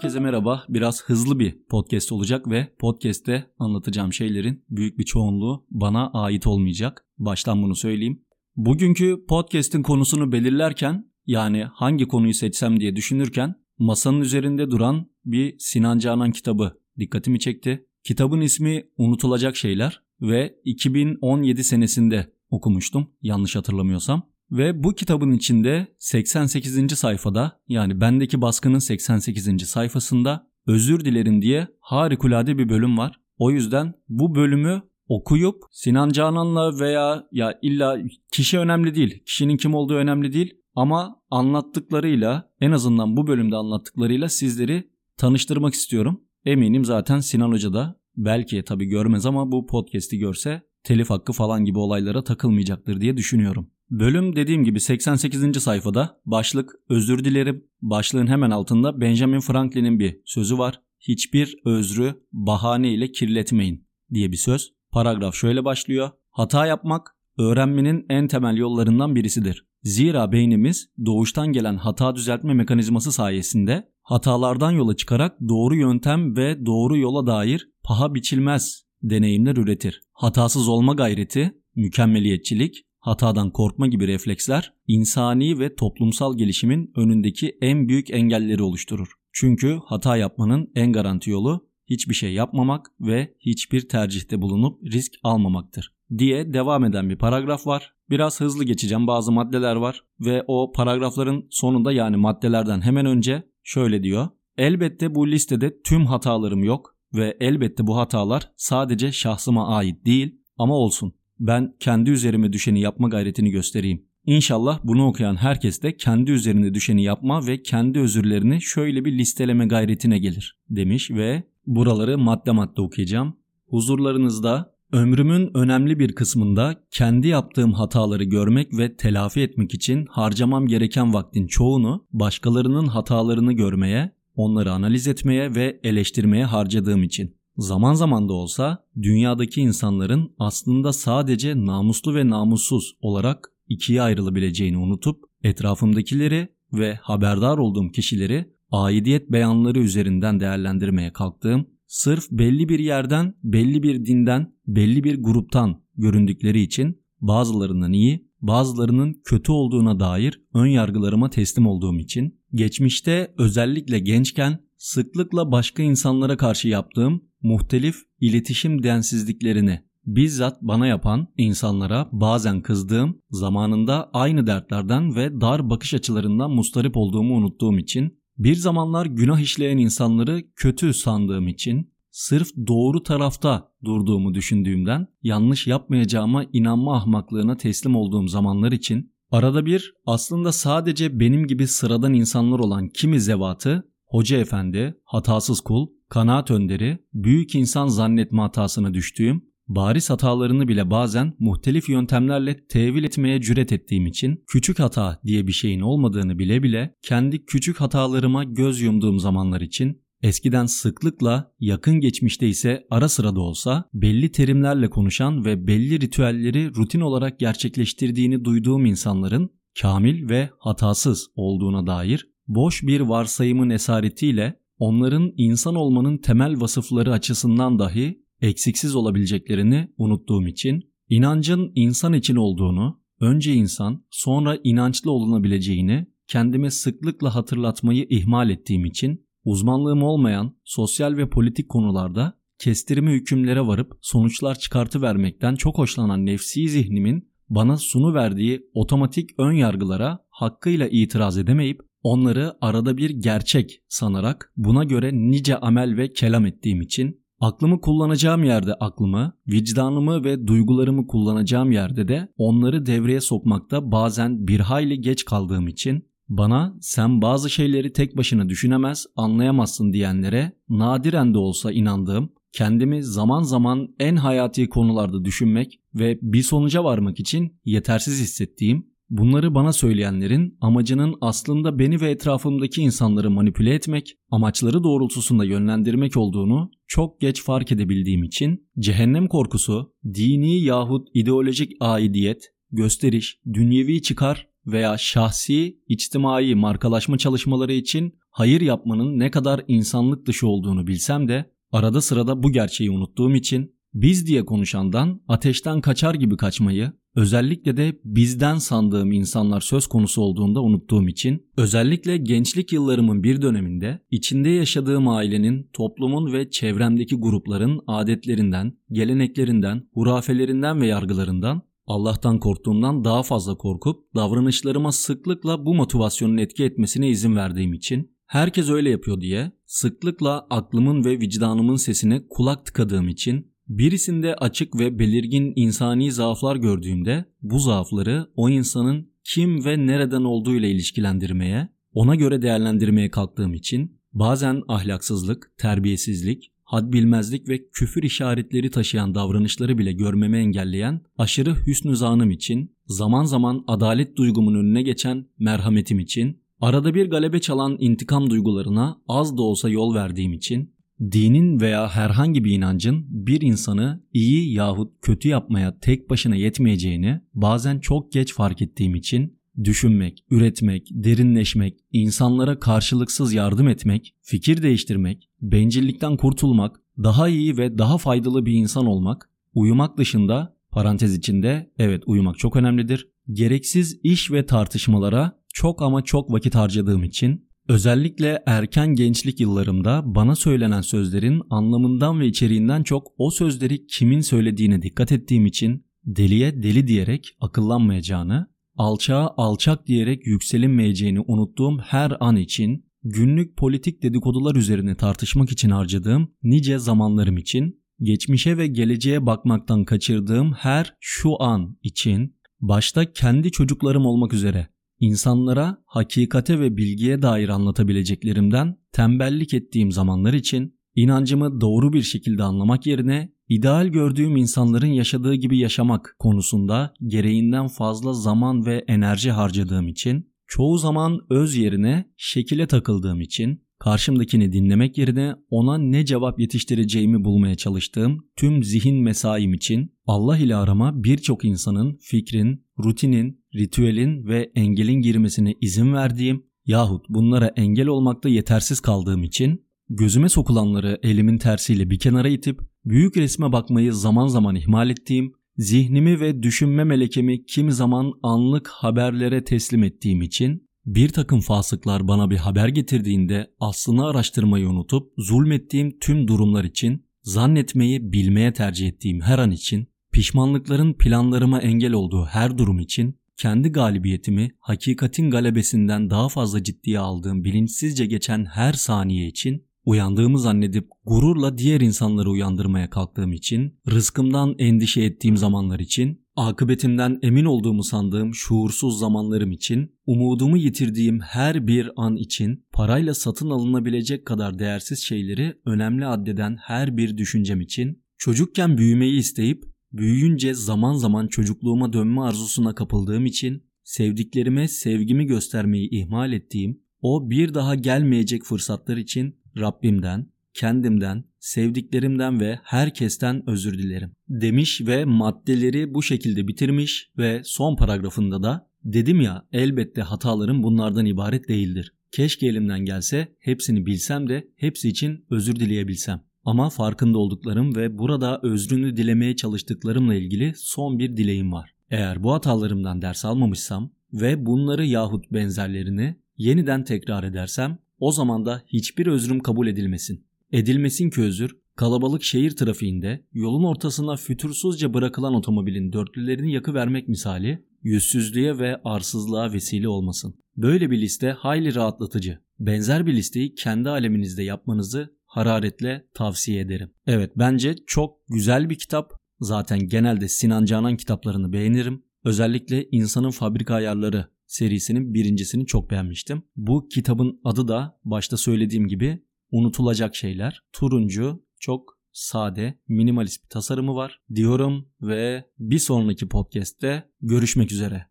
Herkese merhaba. Biraz hızlı bir podcast olacak ve podcast'te anlatacağım şeylerin büyük bir çoğunluğu bana ait olmayacak. Baştan bunu söyleyeyim. Bugünkü podcast'in konusunu belirlerken yani hangi konuyu seçsem diye düşünürken masanın üzerinde duran bir Sinan Canan kitabı dikkatimi çekti. Kitabın ismi Unutulacak Şeyler ve 2017 senesinde okumuştum yanlış hatırlamıyorsam. Ve bu kitabın içinde 88. sayfada yani bendeki baskının 88. sayfasında özür dilerim diye harikulade bir bölüm var. O yüzden bu bölümü okuyup Sinan Canan'la veya ya illa kişi önemli değil, kişinin kim olduğu önemli değil ama anlattıklarıyla en azından bu bölümde anlattıklarıyla sizleri tanıştırmak istiyorum. Eminim zaten Sinan Hoca da belki tabi görmez ama bu podcast'i görse telif hakkı falan gibi olaylara takılmayacaktır diye düşünüyorum. Bölüm dediğim gibi 88. sayfada başlık özür dilerim. Başlığın hemen altında Benjamin Franklin'in bir sözü var. Hiçbir özrü bahane ile kirletmeyin diye bir söz. Paragraf şöyle başlıyor. Hata yapmak öğrenmenin en temel yollarından birisidir. Zira beynimiz doğuştan gelen hata düzeltme mekanizması sayesinde hatalardan yola çıkarak doğru yöntem ve doğru yola dair paha biçilmez deneyimler üretir. Hatasız olma gayreti, mükemmeliyetçilik, hatadan korkma gibi refleksler insani ve toplumsal gelişimin önündeki en büyük engelleri oluşturur. Çünkü hata yapmanın en garanti yolu hiçbir şey yapmamak ve hiçbir tercihte bulunup risk almamaktır diye devam eden bir paragraf var. Biraz hızlı geçeceğim bazı maddeler var ve o paragrafların sonunda yani maddelerden hemen önce şöyle diyor. Elbette bu listede tüm hatalarım yok ve elbette bu hatalar sadece şahsıma ait değil ama olsun ben kendi üzerime düşeni yapma gayretini göstereyim. İnşallah bunu okuyan herkes de kendi üzerine düşeni yapma ve kendi özürlerini şöyle bir listeleme gayretine gelir demiş ve buraları madde madde okuyacağım. Huzurlarınızda ömrümün önemli bir kısmında kendi yaptığım hataları görmek ve telafi etmek için harcamam gereken vaktin çoğunu başkalarının hatalarını görmeye, onları analiz etmeye ve eleştirmeye harcadığım için zaman zaman da olsa dünyadaki insanların aslında sadece namuslu ve namussuz olarak ikiye ayrılabileceğini unutup etrafımdakileri ve haberdar olduğum kişileri aidiyet beyanları üzerinden değerlendirmeye kalktığım, sırf belli bir yerden, belli bir dinden, belli bir gruptan göründükleri için bazılarının iyi, bazılarının kötü olduğuna dair ön yargılarıma teslim olduğum için, geçmişte özellikle gençken sıklıkla başka insanlara karşı yaptığım muhtelif iletişim densizliklerini bizzat bana yapan insanlara bazen kızdığım, zamanında aynı dertlerden ve dar bakış açılarından mustarip olduğumu unuttuğum için, bir zamanlar günah işleyen insanları kötü sandığım için, sırf doğru tarafta durduğumu düşündüğümden yanlış yapmayacağıma inanma ahmaklığına teslim olduğum zamanlar için arada bir aslında sadece benim gibi sıradan insanlar olan kimi zevatı hoca efendi, hatasız kul, kanaat önderi, büyük insan zannetme hatasına düştüğüm, bariz hatalarını bile bazen muhtelif yöntemlerle tevil etmeye cüret ettiğim için küçük hata diye bir şeyin olmadığını bile bile kendi küçük hatalarıma göz yumduğum zamanlar için Eskiden sıklıkla yakın geçmişte ise ara sıra da olsa belli terimlerle konuşan ve belli ritüelleri rutin olarak gerçekleştirdiğini duyduğum insanların kamil ve hatasız olduğuna dair boş bir varsayımın esaretiyle onların insan olmanın temel vasıfları açısından dahi eksiksiz olabileceklerini unuttuğum için inancın insan için olduğunu, önce insan sonra inançlı olunabileceğini kendime sıklıkla hatırlatmayı ihmal ettiğim için uzmanlığım olmayan sosyal ve politik konularda kestirme hükümlere varıp sonuçlar çıkartı vermekten çok hoşlanan nefsi zihnimin bana sunu verdiği otomatik ön yargılara hakkıyla itiraz edemeyip Onları arada bir gerçek sanarak buna göre nice amel ve kelam ettiğim için aklımı kullanacağım yerde aklımı, vicdanımı ve duygularımı kullanacağım yerde de onları devreye sokmakta bazen bir hayli geç kaldığım için bana sen bazı şeyleri tek başına düşünemez, anlayamazsın diyenlere nadiren de olsa inandığım, kendimi zaman zaman en hayati konularda düşünmek ve bir sonuca varmak için yetersiz hissettiğim Bunları bana söyleyenlerin amacının aslında beni ve etrafımdaki insanları manipüle etmek, amaçları doğrultusunda yönlendirmek olduğunu çok geç fark edebildiğim için cehennem korkusu, dini yahut ideolojik aidiyet, gösteriş, dünyevi çıkar veya şahsi, içtimai markalaşma çalışmaları için hayır yapmanın ne kadar insanlık dışı olduğunu bilsem de arada sırada bu gerçeği unuttuğum için biz diye konuşandan ateşten kaçar gibi kaçmayı özellikle de bizden sandığım insanlar söz konusu olduğunda unuttuğum için özellikle gençlik yıllarımın bir döneminde içinde yaşadığım ailenin, toplumun ve çevremdeki grupların adetlerinden, geleneklerinden, hurafelerinden ve yargılarından Allah'tan korktuğumdan daha fazla korkup davranışlarıma sıklıkla bu motivasyonun etki etmesine izin verdiğim için herkes öyle yapıyor diye sıklıkla aklımın ve vicdanımın sesine kulak tıkadığım için birisinde açık ve belirgin insani zaaflar gördüğümde bu zaafları o insanın kim ve nereden olduğu ile ilişkilendirmeye, ona göre değerlendirmeye kalktığım için bazen ahlaksızlık, terbiyesizlik, had bilmezlik ve küfür işaretleri taşıyan davranışları bile görmemi engelleyen aşırı hüsnü zanım için, zaman zaman adalet duygumun önüne geçen merhametim için, arada bir galebe çalan intikam duygularına az da olsa yol verdiğim için, dinin veya herhangi bir inancın bir insanı iyi yahut kötü yapmaya tek başına yetmeyeceğini bazen çok geç fark ettiğim için düşünmek, üretmek, derinleşmek, insanlara karşılıksız yardım etmek, fikir değiştirmek, bencillikten kurtulmak, daha iyi ve daha faydalı bir insan olmak, uyumak dışında parantez içinde evet uyumak çok önemlidir. Gereksiz iş ve tartışmalara çok ama çok vakit harcadığım için özellikle erken gençlik yıllarımda bana söylenen sözlerin anlamından ve içeriğinden çok o sözleri kimin söylediğine dikkat ettiğim için deliye deli diyerek akıllanmayacağını alçağa alçak diyerek yükselinmeyeceğini unuttuğum her an için, günlük politik dedikodular üzerine tartışmak için harcadığım nice zamanlarım için, geçmişe ve geleceğe bakmaktan kaçırdığım her şu an için, başta kendi çocuklarım olmak üzere insanlara hakikate ve bilgiye dair anlatabileceklerimden tembellik ettiğim zamanlar için inancımı doğru bir şekilde anlamak yerine ideal gördüğüm insanların yaşadığı gibi yaşamak konusunda gereğinden fazla zaman ve enerji harcadığım için, çoğu zaman öz yerine şekile takıldığım için, karşımdakini dinlemek yerine ona ne cevap yetiştireceğimi bulmaya çalıştığım tüm zihin mesaim için Allah ile arama birçok insanın fikrin, rutinin, ritüelin ve engelin girmesine izin verdiğim yahut bunlara engel olmakta yetersiz kaldığım için gözüme sokulanları elimin tersiyle bir kenara itip büyük resme bakmayı zaman zaman ihmal ettiğim, zihnimi ve düşünme melekemi kimi zaman anlık haberlere teslim ettiğim için bir takım fasıklar bana bir haber getirdiğinde aslını araştırmayı unutup zulmettiğim tüm durumlar için, zannetmeyi bilmeye tercih ettiğim her an için, pişmanlıkların planlarıma engel olduğu her durum için, kendi galibiyetimi hakikatin galebesinden daha fazla ciddiye aldığım bilinçsizce geçen her saniye için Uyandığımı zannedip gururla diğer insanları uyandırmaya kalktığım için, rızkımdan endişe ettiğim zamanlar için, akıbetimden emin olduğumu sandığım şuursuz zamanlarım için, umudumu yitirdiğim her bir an için, parayla satın alınabilecek kadar değersiz şeyleri önemli addeden her bir düşüncem için, çocukken büyümeyi isteyip, büyüyünce zaman zaman çocukluğuma dönme arzusuna kapıldığım için, sevdiklerime sevgimi göstermeyi ihmal ettiğim, o bir daha gelmeyecek fırsatlar için Rabbimden, kendimden, sevdiklerimden ve herkesten özür dilerim. Demiş ve maddeleri bu şekilde bitirmiş ve son paragrafında da dedim ya elbette hatalarım bunlardan ibaret değildir. Keşke elimden gelse hepsini bilsem de hepsi için özür dileyebilsem. Ama farkında olduklarım ve burada özrünü dilemeye çalıştıklarımla ilgili son bir dileğim var. Eğer bu hatalarımdan ders almamışsam ve bunları yahut benzerlerini yeniden tekrar edersem o zaman da hiçbir özrüm kabul edilmesin. Edilmesin ki özür, kalabalık şehir trafiğinde yolun ortasına fütursuzca bırakılan otomobilin dörtlülerini yakıvermek misali yüzsüzlüğe ve arsızlığa vesile olmasın. Böyle bir liste hayli rahatlatıcı. Benzer bir listeyi kendi aleminizde yapmanızı hararetle tavsiye ederim. Evet bence çok güzel bir kitap. Zaten genelde Sinan Canan kitaplarını beğenirim. Özellikle insanın fabrika ayarları serisinin birincisini çok beğenmiştim. Bu kitabın adı da başta söylediğim gibi unutulacak şeyler. Turuncu, çok sade, minimalist bir tasarımı var diyorum ve bir sonraki podcast'te görüşmek üzere.